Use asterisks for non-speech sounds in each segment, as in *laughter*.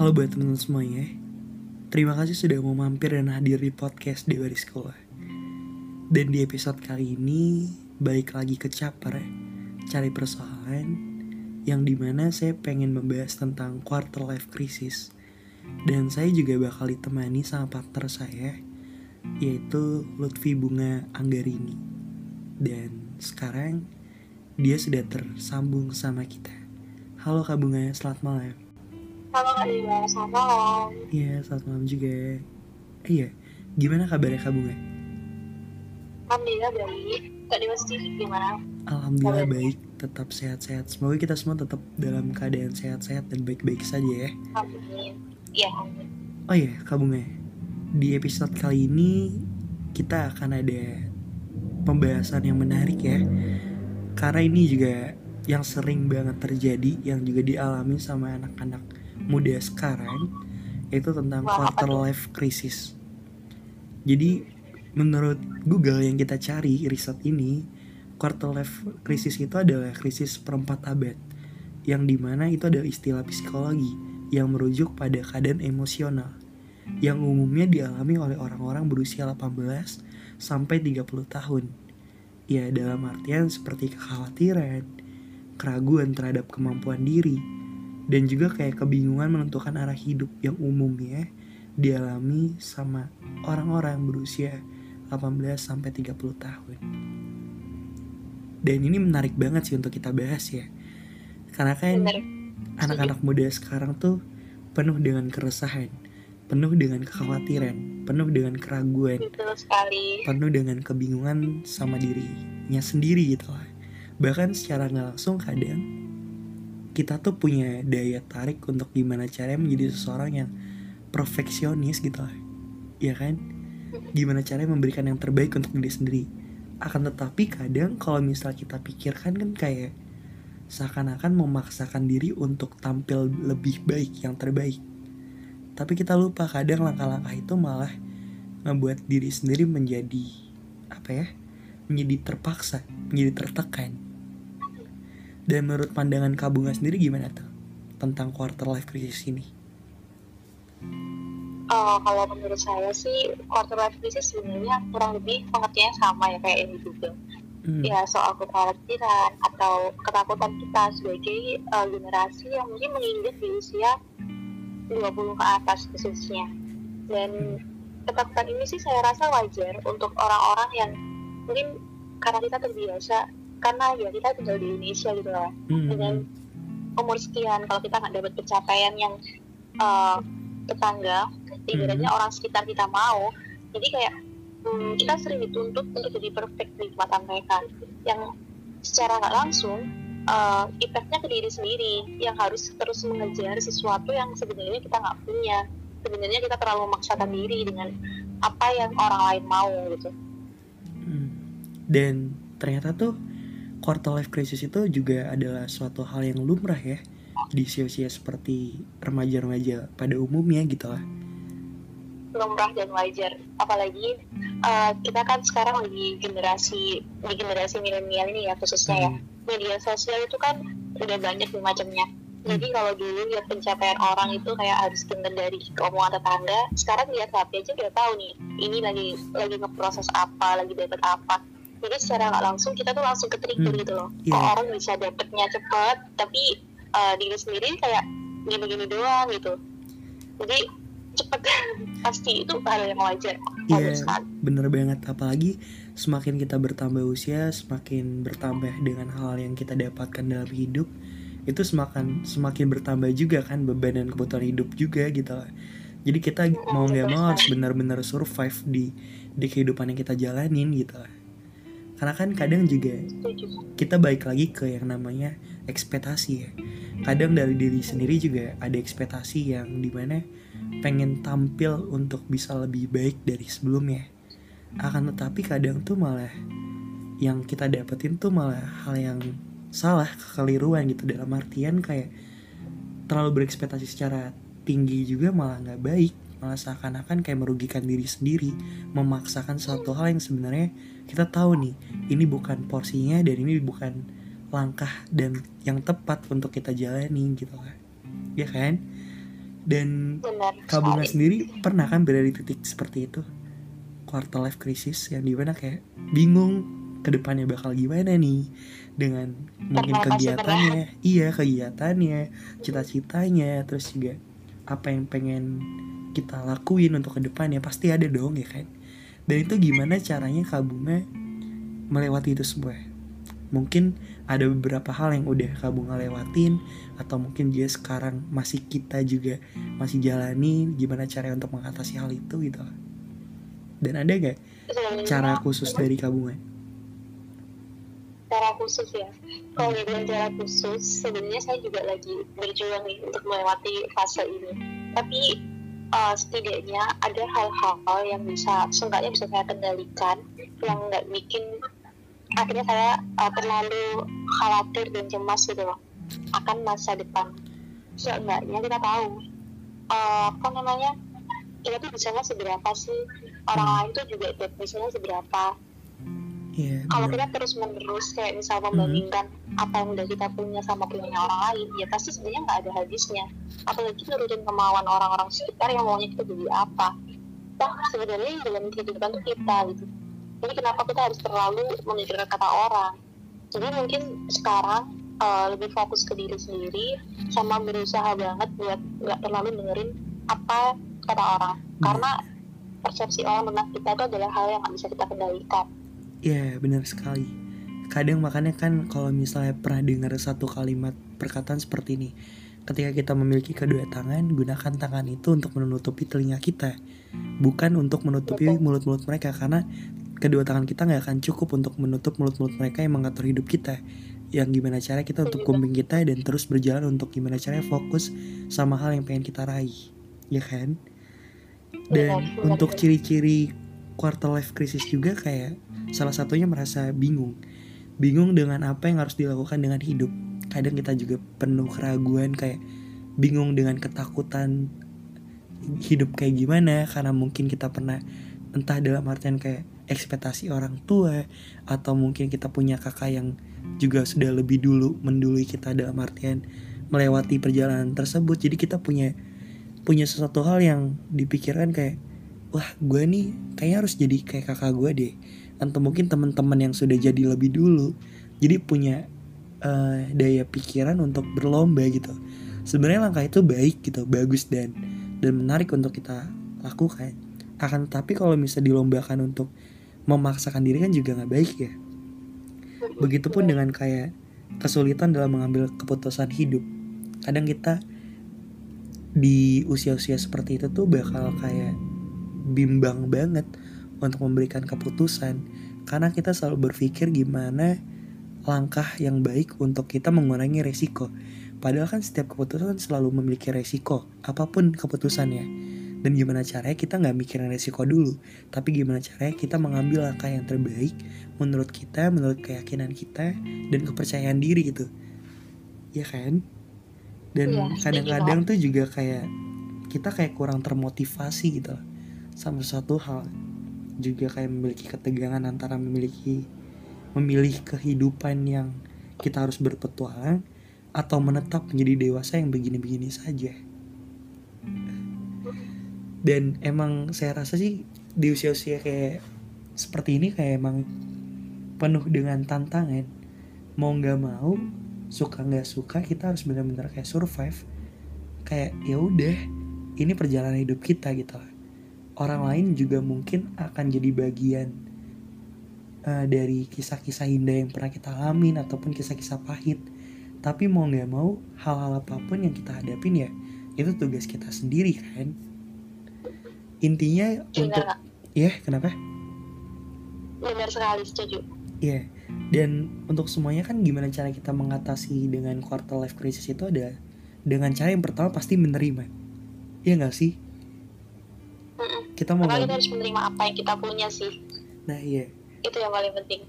Halo buat teman-teman semuanya. Terima kasih sudah mau mampir dan hadir di podcast Dewa di Sekolah. Dan di episode kali ini, balik lagi ke ya. Cari persoalan yang di mana saya pengen membahas tentang quarter life crisis. Dan saya juga bakal ditemani sama partner saya, yaitu Lutfi Bunga Anggarini. Dan sekarang, dia sudah tersambung sama kita. Halo Kak Bunga, selamat malam. Halo Kak Dewa, selamat malam. Iya, selamat malam juga. Eh, iya, gimana kabarnya Kak Bunga? Alhamdulillah baik. Kak Dewa sendiri gimana? Alhamdulillah baik, tetap sehat-sehat. Semoga kita semua tetap dalam keadaan sehat-sehat dan baik-baik saja ya. Amin. Iya, amin. Oh iya, Kak Bunga. Di episode kali ini kita akan ada pembahasan yang menarik ya. Karena ini juga yang sering banget terjadi, yang juga dialami sama anak-anak muda sekarang, yaitu tentang Wah, quarter life crisis. Jadi menurut Google yang kita cari riset ini, quarter life crisis itu adalah krisis perempat abad, yang di mana itu adalah istilah psikologi yang merujuk pada keadaan emosional yang umumnya dialami oleh orang-orang berusia 18 sampai 30 tahun. Ya dalam artian seperti kekhawatiran, keraguan terhadap kemampuan diri, dan juga kayak kebingungan menentukan arah hidup yang umumnya dialami sama orang-orang berusia 18 sampai 30 tahun. Dan ini menarik banget sih untuk kita bahas ya. Karena kan anak-anak muda sekarang tuh penuh dengan keresahan, penuh dengan kekhawatiran, penuh dengan keraguan, Betul sekali. penuh dengan kebingungan sama dirinya sendiri gitu lah. Bahkan secara nggak langsung kadang kita tuh punya daya tarik untuk gimana caranya menjadi seseorang yang perfeksionis gitu lah. Ya kan? Gimana caranya memberikan yang terbaik untuk diri sendiri. Akan tetapi kadang kalau misal kita pikirkan kan kayak seakan-akan memaksakan diri untuk tampil lebih baik yang terbaik. Tapi kita lupa kadang langkah-langkah itu malah ngebuat diri sendiri menjadi apa ya? Menjadi terpaksa, menjadi tertekan. Dan menurut pandangan Kabunga sendiri gimana tuh tentang quarter life crisis ini? Eh, kalau menurut saya sih quarter life crisis sebenarnya kurang lebih pengertiannya sama ya kayak ini juga. Hmm, Ya soal kekhawatiran atau ketakutan kita sebagai eh, generasi yang mungkin menginjak di usia 20 ke atas khususnya. Dan ketakutan ini sih saya rasa wajar untuk orang-orang yang mungkin karena kita terbiasa karena ya kita tinggal di Indonesia gitu lah hmm, dengan umur sekian kalau kita nggak dapat pencapaian yang eh, tetangga ibaratnya orang sekitar kita mau jadi kayak hmm, kita sering dituntut untuk jadi perfect di mata mereka. Yang secara nggak langsung eh, impactnya ke diri sendiri yang harus terus mengejar sesuatu yang sebenarnya kita nggak punya. Sebenarnya kita terlalu memaksakan diri dengan apa yang orang lain mau gitu. Hmm. Dan ternyata tuh quarter life crisis itu juga adalah suatu hal yang lumrah ya di usia-usia seperti remaja-remaja pada umumnya gitu lah. lumrah dan wajar. Apalagi eh, kita kan sekarang lagi generasi di generasi milenial ini ya khususnya ya. Hmm. media sosial itu kan udah banyak macamnya. Jadi kalau dulu lihat pencapaian orang itu kayak harus dengar dari omongan tetangga sekarang lihat HP aja udah tahu nih ini lagi lagi ngeproses apa lagi dapat apa jadi secara nggak langsung kita tuh langsung ke trigger Hmm. gitu loh Iya. kok orang bisa dapetnya cepet tapi eh, diri sendiri kayak gini-gini doang gitu jadi cepet *laughs* pasti itu hal yang wajar Iya, sekali bener banget. Apalagi semakin kita bertambah usia, semakin bertambah dengan hal yang kita dapatkan dalam hidup, itu semakin semakin bertambah juga kan beban dan kebutuhan hidup juga gitu lah. Jadi kita mau nggak mau harus benar-benar survive di di kehidupan yang kita jalanin gitu lah. Karena kan kadang juga kita balik lagi ke yang namanya ekspektasi ya. Kadang dari diri sendiri juga ada ekspektasi yang di mana pengen tampil untuk bisa lebih baik dari sebelumnya. Akan tetapi kadang tuh malah yang kita dapetin tuh malah hal yang salah, kekeliruan gitu dalam artian kayak terlalu berekspektasi secara tinggi juga malah nggak baik malah seakan-akan kayak merugikan diri sendiri memaksakan suatu hal yang sebenarnya kita tahu nih ini bukan porsinya dan ini bukan langkah dan yang tepat untuk kita jalani gitu kan. Ya kan? Dan sekali. sendiri pernah kan berada di titik seperti itu? Quarter life crisis yang di mana kayak bingung ke depannya bakal gimana nih? Dengan mungkin kegiatannya iya kegiatannya cita-citanya terus juga apa yang pengen kita lakuin untuk ke depannya pasti ada dong ya kan? Dan itu gimana caranya Kak Bunga melewati itu semua? Mungkin ada beberapa hal yang udah Kak Bunga lewatin atau mungkin dia sekarang masih kita juga masih jalani gimana caranya untuk mengatasi hal itu gitu. Dan ada gak cara khusus dari Kak Bunga? cara khusus ya. Kalau dibilang cara khusus sebenarnya saya juga lagi berjuang nih untuk melewati fase ini. Tapi uh, setidaknya ada hal-hal yang bisa seenggaknya bisa saya kendalikan yang nggak bikin akhirnya saya uh, terlalu khawatir dan cemas gitu loh akan masa depan. Seenggaknya kita tahu uh, apa namanya kita tuh bisanya seberapa sih? Orang lain tuh juga bisanya seberapa Iya, kalau kita terus menerus kayak misal membandingkan apa yang udah kita punya sama punya orang lain ya pasti sebenarnya nggak ada habisnya. Apalagi nurutin kemauan orang-orang sekitar yang maunya kita jadi apa. Toh sebenarnya yang dalam kehidupan tuh kita gitu. Jadi kenapa kita harus terlalu memikirkan kata orang? Jadi mungkin sekarang eh, lebih fokus ke diri sendiri sama berusaha banget buat nggak terlalu dengerin apa kata orang. Karena persepsi orang tentang kita itu adalah hal yang nggak bisa kita kendalikan Iya, benar sekali. Kadang makanya kan kalau misalnya pernah dengar satu kalimat perkataan seperti ini. Ketika kita memiliki kedua tangan, gunakan tangan itu untuk menutupi telinga kita. Bukan untuk menutupi mulut-mulut mereka karena kedua tangan kita nggak akan cukup untuk menutup mulut-mulut mereka yang mengatur hidup kita. Yang gimana cara kita untuk kumping kita dan terus berjalan untuk gimana caranya fokus sama hal yang pengen kita raih. Ya kan? Dan untuk ciri-ciri quarter life crisis juga kayak salah satunya merasa bingung. Bingung dengan apa yang harus dilakukan dengan hidup. Kadang kita juga penuh keraguan kayak bingung dengan ketakutan hidup kayak gimana karena mungkin kita pernah entah dalam artian kayak ekspektasi orang tua atau mungkin kita punya kakak yang juga sudah lebih dulu mendului kita dalam artian melewati perjalanan tersebut jadi kita punya punya sesuatu hal yang dipikirkan kayak wah gue nih kayaknya harus jadi kayak kakak gue deh atau mungkin teman-teman yang sudah jadi lebih dulu jadi punya eh, daya pikiran untuk berlomba gitu. Sebenarnya langkah itu baik gitu bagus dan dan menarik untuk kita lakukan. Akan tapi kalau misalnya dilombakan untuk memaksakan diri kan juga nggak baik ya. Begitupun dengan kayak kesulitan dalam mengambil keputusan hidup. Kadang kita di usia-usia seperti itu tuh bakal kayak bimbang banget untuk memberikan keputusan. Karena kita selalu berpikir gimana langkah yang baik untuk kita mengurangi resiko. Padahal kan setiap keputusan selalu memiliki resiko apa pun keputusannya. Dan gimana caranya kita nggak mikirin resiko dulu tapi gimana caranya kita mengambil langkah yang terbaik menurut kita menurut keyakinan kita dan kepercayaan diri gitu. Ya kan? Dan Iya, kadang-kadang tuh juga kayak kita kayak kurang termotivasi gitu loh sama suatu hal juga kayak memiliki ketegangan antara memiliki memilih kehidupan yang kita harus berpetualang atau menetap menjadi dewasa yang begini-begini saja. Dan emang saya rasa sih di usia-usia kayak seperti ini kayak emang penuh dengan tantangan. Mau nggak mau suka nggak suka kita harus benar-benar kayak survive. Kayak ya udah ini perjalanan hidup kita gitu orang lain juga mungkin akan jadi bagian eh, dari kisah-kisah indah yang pernah kita alamin ataupun kisah-kisah pahit. Tapi mau nggak mau hal-hal apa pun yang kita hadapin ya itu tugas kita sendiri kan? Intinya untuk benar ya kenapa? Benar sekali setuju. Iya, dan untuk semuanya kan gimana cara kita mengatasi dengan quarter life crisis itu ada dengan cara yang pertama pasti menerima. Iya nggak sih? Kita mau Makanya kita harus menerima apa yang kita punya sih. Nah iya, itu yang paling penting.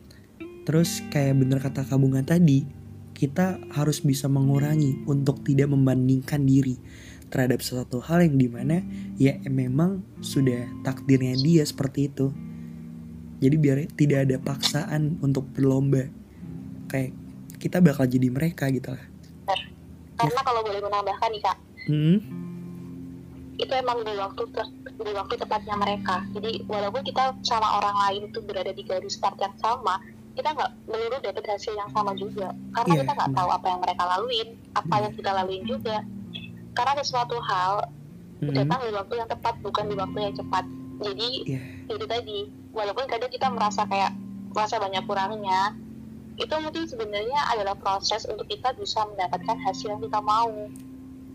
Terus kayak bener kata kabungan tadi, kita harus bisa mengurangi untuk tidak membandingkan diri terhadap sesuatu hal yang di mana ya memang sudah takdirnya dia seperti itu. Jadi biar tidak ada paksaan untuk berlomba. Kayak kita bakal jadi mereka gitu lah. karena kalau boleh menambahkan nih kak. Hmm, itu emang di waktu ter- di waktu tepatnya mereka. Jadi walaupun kita sama orang lain itu berada di garis start yang sama kita nggak melulu dapat hasil yang sama juga. Karena Iya, kita nggak tahu apa yang mereka laluin apa yang kita laluin juga. Karena sesuatu hal Mm-mm. datang di waktu yang tepat bukan di waktu yang cepat. Jadi Iya. itu tadi. Walaupun kadang kita merasa kayak merasa banyak kurangnya itu mungkin sebenarnya adalah proses untuk kita bisa mendapatkan hasil yang kita mau.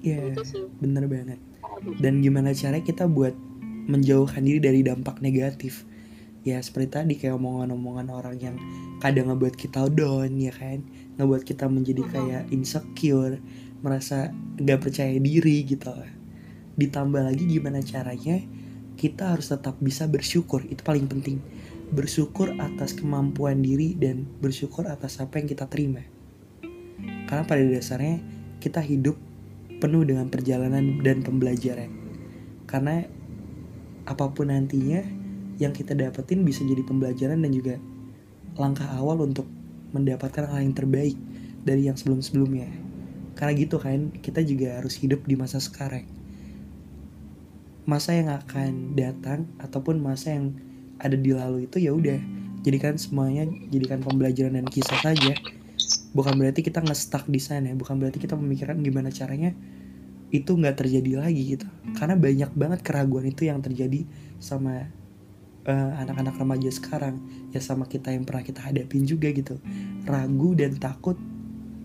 Iya, itu sih. bener banget. Dan gimana caranya kita buat menjauhkan diri dari dampak negatif? Ya seperti tadi kayak omongan-omongan orang yang kadang ngebuat kita down ya kan, ngebuat kita menjadi kayak insecure, merasa nggak percaya diri gitu lah. Ditambah lagi gimana caranya kita harus tetap bisa bersyukur itu paling penting. Bersyukur atas kemampuan diri dan bersyukur atas apa yang kita terima. Karena pada dasarnya kita hidup penuh dengan perjalanan dan pembelajaran. Karena apa pun nantinya yang kita dapetin bisa jadi pembelajaran dan juga langkah awal untuk mendapatkan hal yang terbaik dari yang sebelum-sebelumnya. Karena gitu kan, kita juga harus hidup di masa sekarang. Masa yang akan datang ataupun masa yang ada di lalu itu ya udah jadikan semuanya jadikan pembelajaran dan kisah saja bukan berarti kita nge-stuck di sana bukan berarti kita memikirkan gimana caranya itu nggak terjadi lagi gitu. Karena banyak banget keraguan itu yang terjadi sama eh, anak-anak remaja sekarang ya sama kita yang pernah kita hadapin juga gitu. Ragu dan takut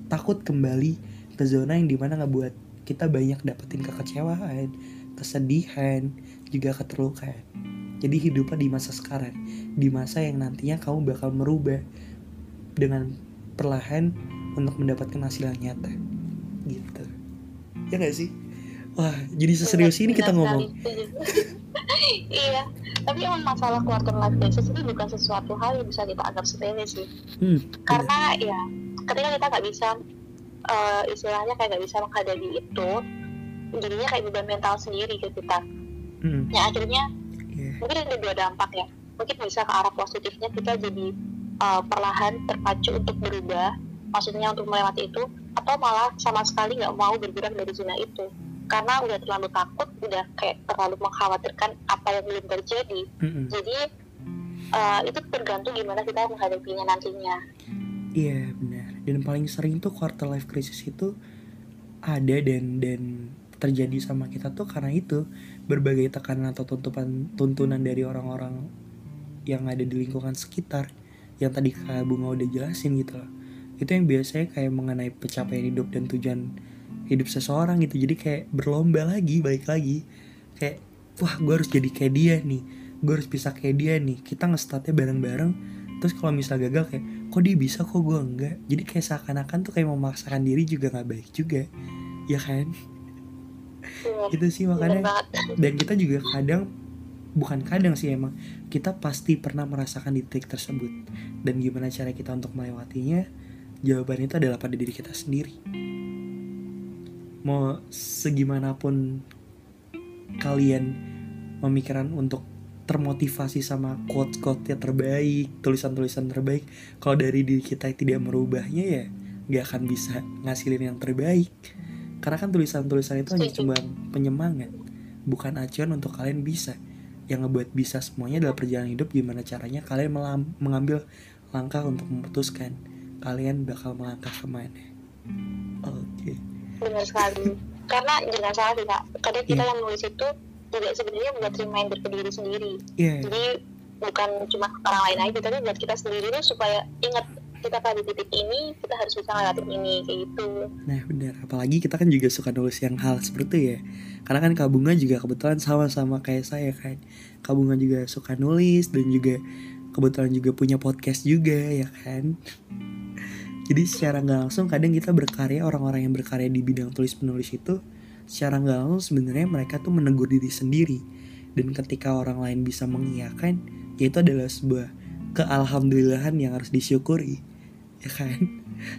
takut kembali ke zona yang di mana ngebuat kita banyak dapetin kekecewaan kesedihan juga keterlukaan. Jadi hiduplah di masa sekarang di masa yang nantinya kamu bakal merubah dengan perlahan untuk mendapatkan hasil yang nyata. Gitu. Ya gak sih? Wah jadi seserius ini kita Benar ngomong. *laughs* iya tapi emang masalah quarter life crisis itu bukan sesuatu hal yang bisa kita anggap sepele sih. Hmm, karena ya ketika kita nggak bisa eh, istilahnya kayak nggak bisa menghadapi itu jadinya kayak beban mental sendiri ke kita. Hmm, ya akhirnya iya. mungkin ada dua dampak ya. Mungkin bisa ke arah positifnya kita jadi uh, perlahan terpacu untuk berubah maksudnya untuk melewati itu atau malah sama sekali nggak mau bergerak dari zona itu. Karena udah terlalu takut udah kayak terlalu mengkhawatirkan apa yang belum terjadi. Mm-mm. jadi uh, itu tergantung gimana kita menghadapinya nantinya. Iya benar. Dan paling sering tuh quarter life crisis itu ada dan dan terjadi sama kita tuh karena itu. Berbagai tekanan atau tuntutan tuntunan dari orang-orang yang ada di lingkungan sekitar yang tadi Kak Bunga udah jelasin gitu loh. Itu yang biasanya kayak mengenai pencapaian hidup dan tujuan hidup seseorang gitu. Jadi kayak berlomba lagi, balik lagi. Kayak wah gue harus jadi kayak dia nih. Gue harus bisa kayak dia nih. Kita nge-startnya bareng-bareng. Terus kalau misal gagal kayak kok dia bisa kok gue enggak jadi kayak seakan-akan tuh kayak memaksakan diri juga nggak baik juga ya kan Iya, itu sih makanya dan kita juga kadang bukan kadang sih emang kita pasti pernah merasakan di titik tersebut. Dan gimana cara kita untuk melewatinya? Jawaban itu adalah pada diri kita sendiri. Mau segimanapun kalian memikirkan untuk termotivasi sama quote-quote yang terbaik tulisan-tulisan terbaik kalau dari diri kita tidak merubahnya ya nggak akan bisa ngasilin yang terbaik. Karena kan tulisan-tulisan itu hanya cuma penyemangat bukan acuan untuk kalian bisa yang ngebuat bisa semuanya adalah perjalanan hidup gimana caranya kalian melam- mengambil langkah untuk memutuskan kalian bakal melangkah ke mana. Oke. Benar sekali. Karena jangan salah sih kak. Kadang kita Iya. yang nulis itu juga sebenarnya buat reminder ke diri sendiri. Iya, jadi bukan cuma orang lain aja tapi buat kita sendiri supaya ingat kita pada titik ini kita harus bisa ngelewatin ini kayak gitu. Nah benar, apalagi kita kan juga suka nulis yang hal seperti ya. Karena kan Kak Bunga juga kebetulan sama-sama kayak saya kan Kak Bunga juga suka nulis dan juga kebetulan juga punya podcast juga ya kan? Jadi secara nggak langsung kadang kita berkarya orang-orang yang berkarya di bidang tulis menulis itu Secara nggak langsung sebenarnya mereka tuh menegur diri sendiri. Dan ketika orang lain bisa mengiyakan ya itu adalah sebuah kealhamdulillahan yang harus disyukuri ya kan?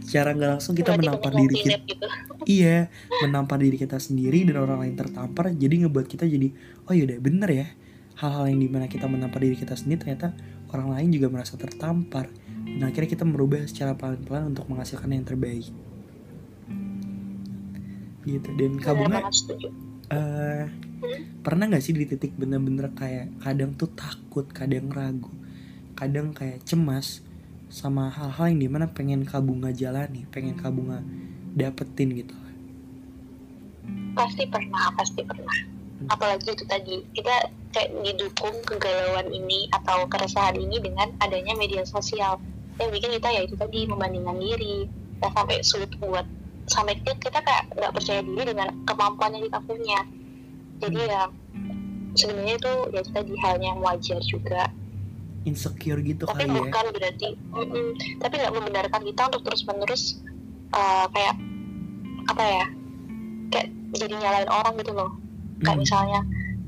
Secara nggak langsung kita Berarti menampar diri kita. Gitu. *laughs* Iya menampar diri kita sendiri dan orang lain tertampar jadi ngebuat kita jadi oh yaudah bener ya. Hal-hal yang di mana kita menampar diri kita sendiri ternyata orang lain juga merasa tertampar. Dan akhirnya kita merubah secara pelan-pelan untuk menghasilkan yang terbaik. Gitu dan kabunga setuju. eh pernah nggak sih di titik bener-bener kayak kadang tuh takut kadang ragu kadang kayak cemas sama hal-hal yang di mana pengen kabunga jalani pengen kabunga dapetin gitu. Pasti pernah pasti pernah. Apalagi itu tadi kita kayak didukung kegalauan ini atau keresahan ini dengan adanya media sosial. Yang bikin kita ya itu tadi membandingkan diri. Dan sampai sulit buat sampai kita, kita kayak nggak percaya diri dengan kemampuan yang kita punya. Jadi ya sebenarnya itu ya itu tadi halnya yang wajar juga insecure gitu tapi kali ya. bukan berarti mm-mm, tapi nggak membenarkan kita untuk terus menerus uh, kayak apa ya kayak jadi nyalain orang gitu loh. Kayak Hmm. misalnya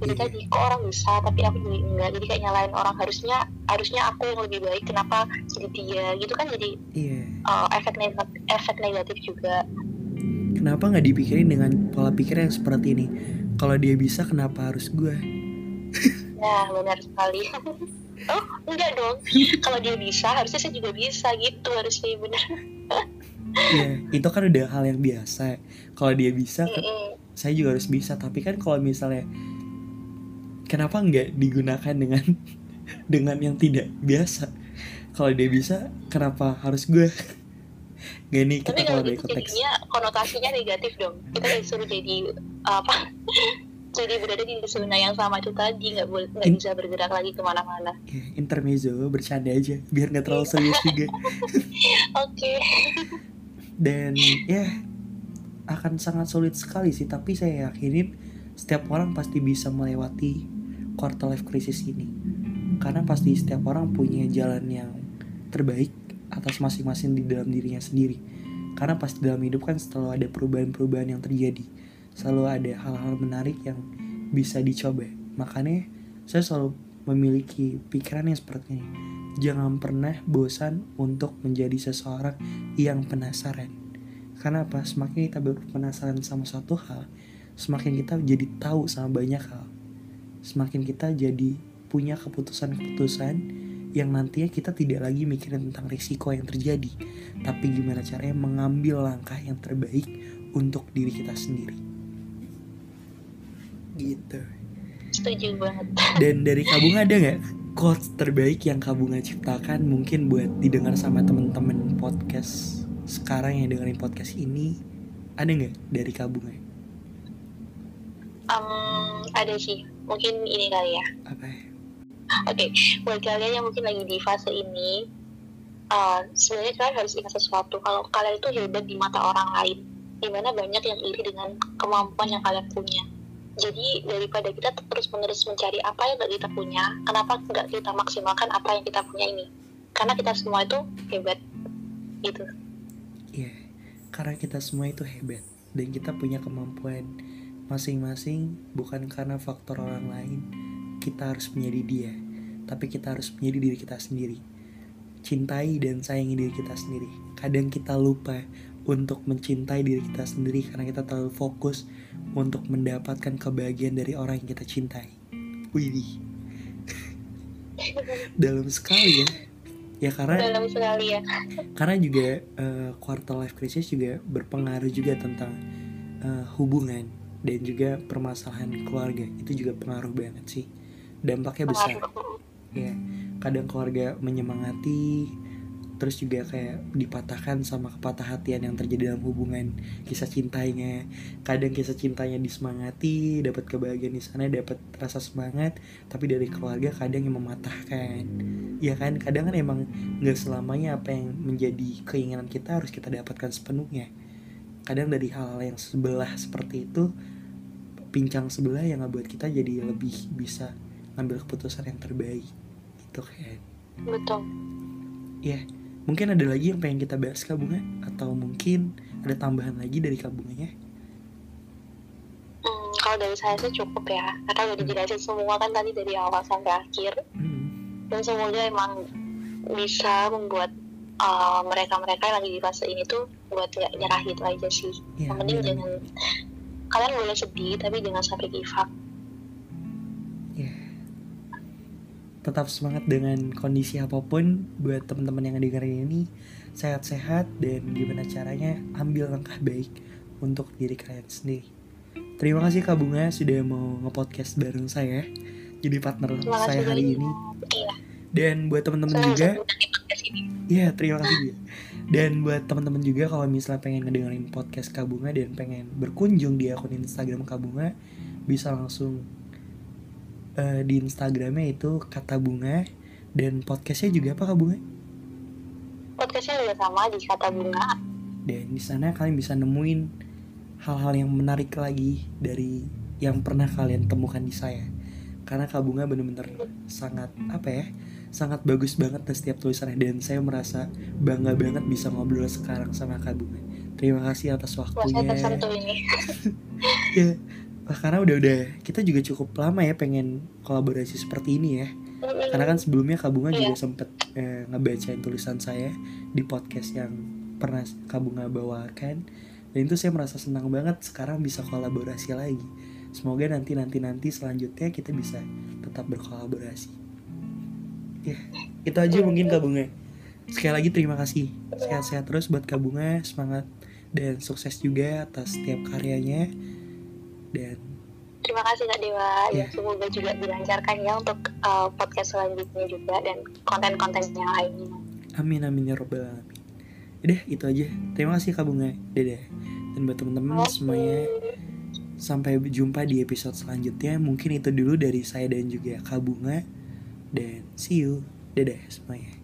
jadi Iya. tadi kok orang bisa tapi aku jadi enggak jadi kayak nyalain orang. Harusnya harusnya aku yang lebih baik kenapa jadi dia? Gitu kan jadi iya. uh, efek negatif efek negatif juga. Kenapa nggak dipikirin dengan pola pikir yang seperti ini? Kalau dia bisa kenapa harus gue nah benar sekali *laughs* oh enggak dong *laughs* kalau dia bisa harusnya saya juga bisa gitu harusnya benar Iya, itu kan udah hal yang biasa. Kalau dia bisa, ke- Mm-mm. saya juga harus bisa. Tapi kan kalau misalnya, kenapa nggak digunakan dengan *laughs* dengan yang tidak biasa? Kalau dia bisa, kenapa harus gue? Gak nih tapi kita kalau kalau dari gitu konteks. jadinya konotasinya negatif dong kita disuruh jadi apa jadi berada di zona yang sama itu tadi nggak boleh nggak bisa bergerak lagi ke mana-mana Ya, intermezzo, bercanda aja, biar nggak terlalu serius *laughs* juga. oke Dan ya akan sangat sulit sekali sih. Tapi saya yakinin setiap orang pasti bisa melewati quarter life crisis ini. Karena pasti setiap orang punya jalan yang terbaik atas masing-masing di dalam dirinya sendiri. Karena pasti dalam hidup kan selalu ada perubahan-perubahan yang terjadi. Selalu ada hal-hal menarik yang bisa dicoba. Makanya saya selalu memiliki pikiran yang seperti ini. Jangan pernah bosan untuk menjadi seseorang yang penasaran. Karena apa? Semakin kita berpenasaran sama suatu hal, semakin kita jadi tahu sama banyak hal. Semakin kita jadi punya keputusan-keputusan yang nantinya kita tidak lagi mikirin tentang risiko yang terjadi, tapi gimana caranya mengambil langkah yang terbaik untuk diri kita sendiri. Gitu. setuju banget *laughs* Dan dari Kabung ada nggak quotes terbaik yang Kabunga ciptakan mungkin buat didengar sama temen-temen podcast sekarang yang dengerin podcast ini ada nggak dari Kabunga? Em, ada sih mungkin ini kali ya Apa? ya? oke buat kalian yang mungkin lagi di fase ini eh, sebenarnya kalian harus ingat sesuatu kalau kalian itu hebat di mata orang lain di mana banyak yang iri dengan kemampuan yang kalian punya jadi daripada kita terus menerus mencari apa yang gak kita punya kenapa nggak kita maksimalkan apa yang kita punya ini? Karena kita semua itu hebat. Gitu. Iya, karena kita semua itu hebat. Dan kita punya kemampuan masing-masing bukan karena faktor orang lain. Kita harus menjadi dia, tapi kita harus menjadi diri kita sendiri. Cintai dan sayangi diri kita sendiri. Kadang kita lupa untuk mencintai diri kita sendiri karena kita terlalu fokus untuk mendapatkan kebahagiaan dari orang yang kita cintai. Wih, *laughs* dalam sekali ya. Ya karena dalam sekali ya karena juga eh, quarter life crisis juga berpengaruh juga tentang eh, hubungan dan juga permasalahan keluarga itu juga pengaruh banget sih dampaknya besar Pengaruh. ya kadang keluarga menyemangati terus juga kayak dipatahkan sama kepatah hatian yang terjadi dalam hubungan kisah cintanya. Kadang kisah cintanya disemangati dapat kebahagiaan di sana dapat rasa semangat tapi dari keluarga kadang yang mematahkan. Ya kan? Kadang kan emang nggak selamanya apa yang menjadi keinginan kita harus kita dapatkan sepenuhnya. Kadang dari hal-hal yang sebelah seperti itu pincang sebelah yang ngebuat kita jadi lebih bisa ngambil keputusan yang terbaik. Gitu kan? Betul. Ya mungkin ada lagi yang pengen kita bahas kak bunga atau mungkin ada tambahan lagi dari kak bunganya Hmm, kalau dari saya sih cukup ya. Karena udah dijelasin semua kan tadi dari awal sampai akhir. Hmm. dan semoga emang bisa membuat uh, mereka-mereka yang lagi di fase ini tuh buat gak nyerah gitu aja sih. Ya yang penting biar- jangan kalian boleh sedih tapi jangan sampai give up tetap semangat dengan kondisi apa pun buat teman-teman yang dengerin ini sehat-sehat dan gimana caranya ambil langkah baik untuk diri kalian sendiri terima kasih Kak Bunga sudah mau ngepodcast bareng saya jadi partner Terima saya hari ini Iya. dan buat teman-teman juga. Iya, terima kasih juga. Dan buat teman-teman juga kalau misalnya pengen ngedengerin podcast Kak Bunga dan pengen berkunjung di akun Instagram Kak Bunga, bisa langsung eh, di Instagramnya itu kata bunga dan podcastnya juga apa Kak Bunga? Podcastnya juga sama di kata bunga. Dan di sana kalian bisa nemuin hal-hal yang menarik lagi dari yang pernah kalian temukan di saya. Karena Kak Bunga bener-bener sangat apa ya? Sangat bagus banget dan setiap tulisannya dan saya merasa bangga banget bisa ngobrol sekarang sama Kak Bunga. Terima kasih atas waktunya. tersentuh ini. *laughs* Ya, karena udah-udah kita juga cukup lama ya pengen kolaborasi seperti ini ya. Karena kan sebelumnya Kak Bunga juga Iya. sempet eh, ngebacain tulisan saya di podcast yang pernah Kak Bunga bawakan dan itu saya merasa senang banget sekarang bisa kolaborasi lagi. Semoga nanti nanti nanti selanjutnya kita bisa tetap berkolaborasi. Ya, itu aja mungkin Kak Bunga. Sekali lagi terima kasih. Sehat-sehat terus buat Kak Bunga, semangat dan sukses juga atas setiap karyanya. Dan Terima kasih Kak Dewa. Iya. Ya, semoga juga dilancarkan ya untuk uh, podcast selanjutnya juga dan konten-konten yang lainnya. Amin amin ya robbal alamin. Udah itu aja. Terima kasih Kak Bunga. Dadah. Dan buat teman-teman semuanya sampai jumpa di episode selanjutnya. Mungkin itu dulu dari saya dan juga Kak Bunga. Dan see you. Dadah semuanya.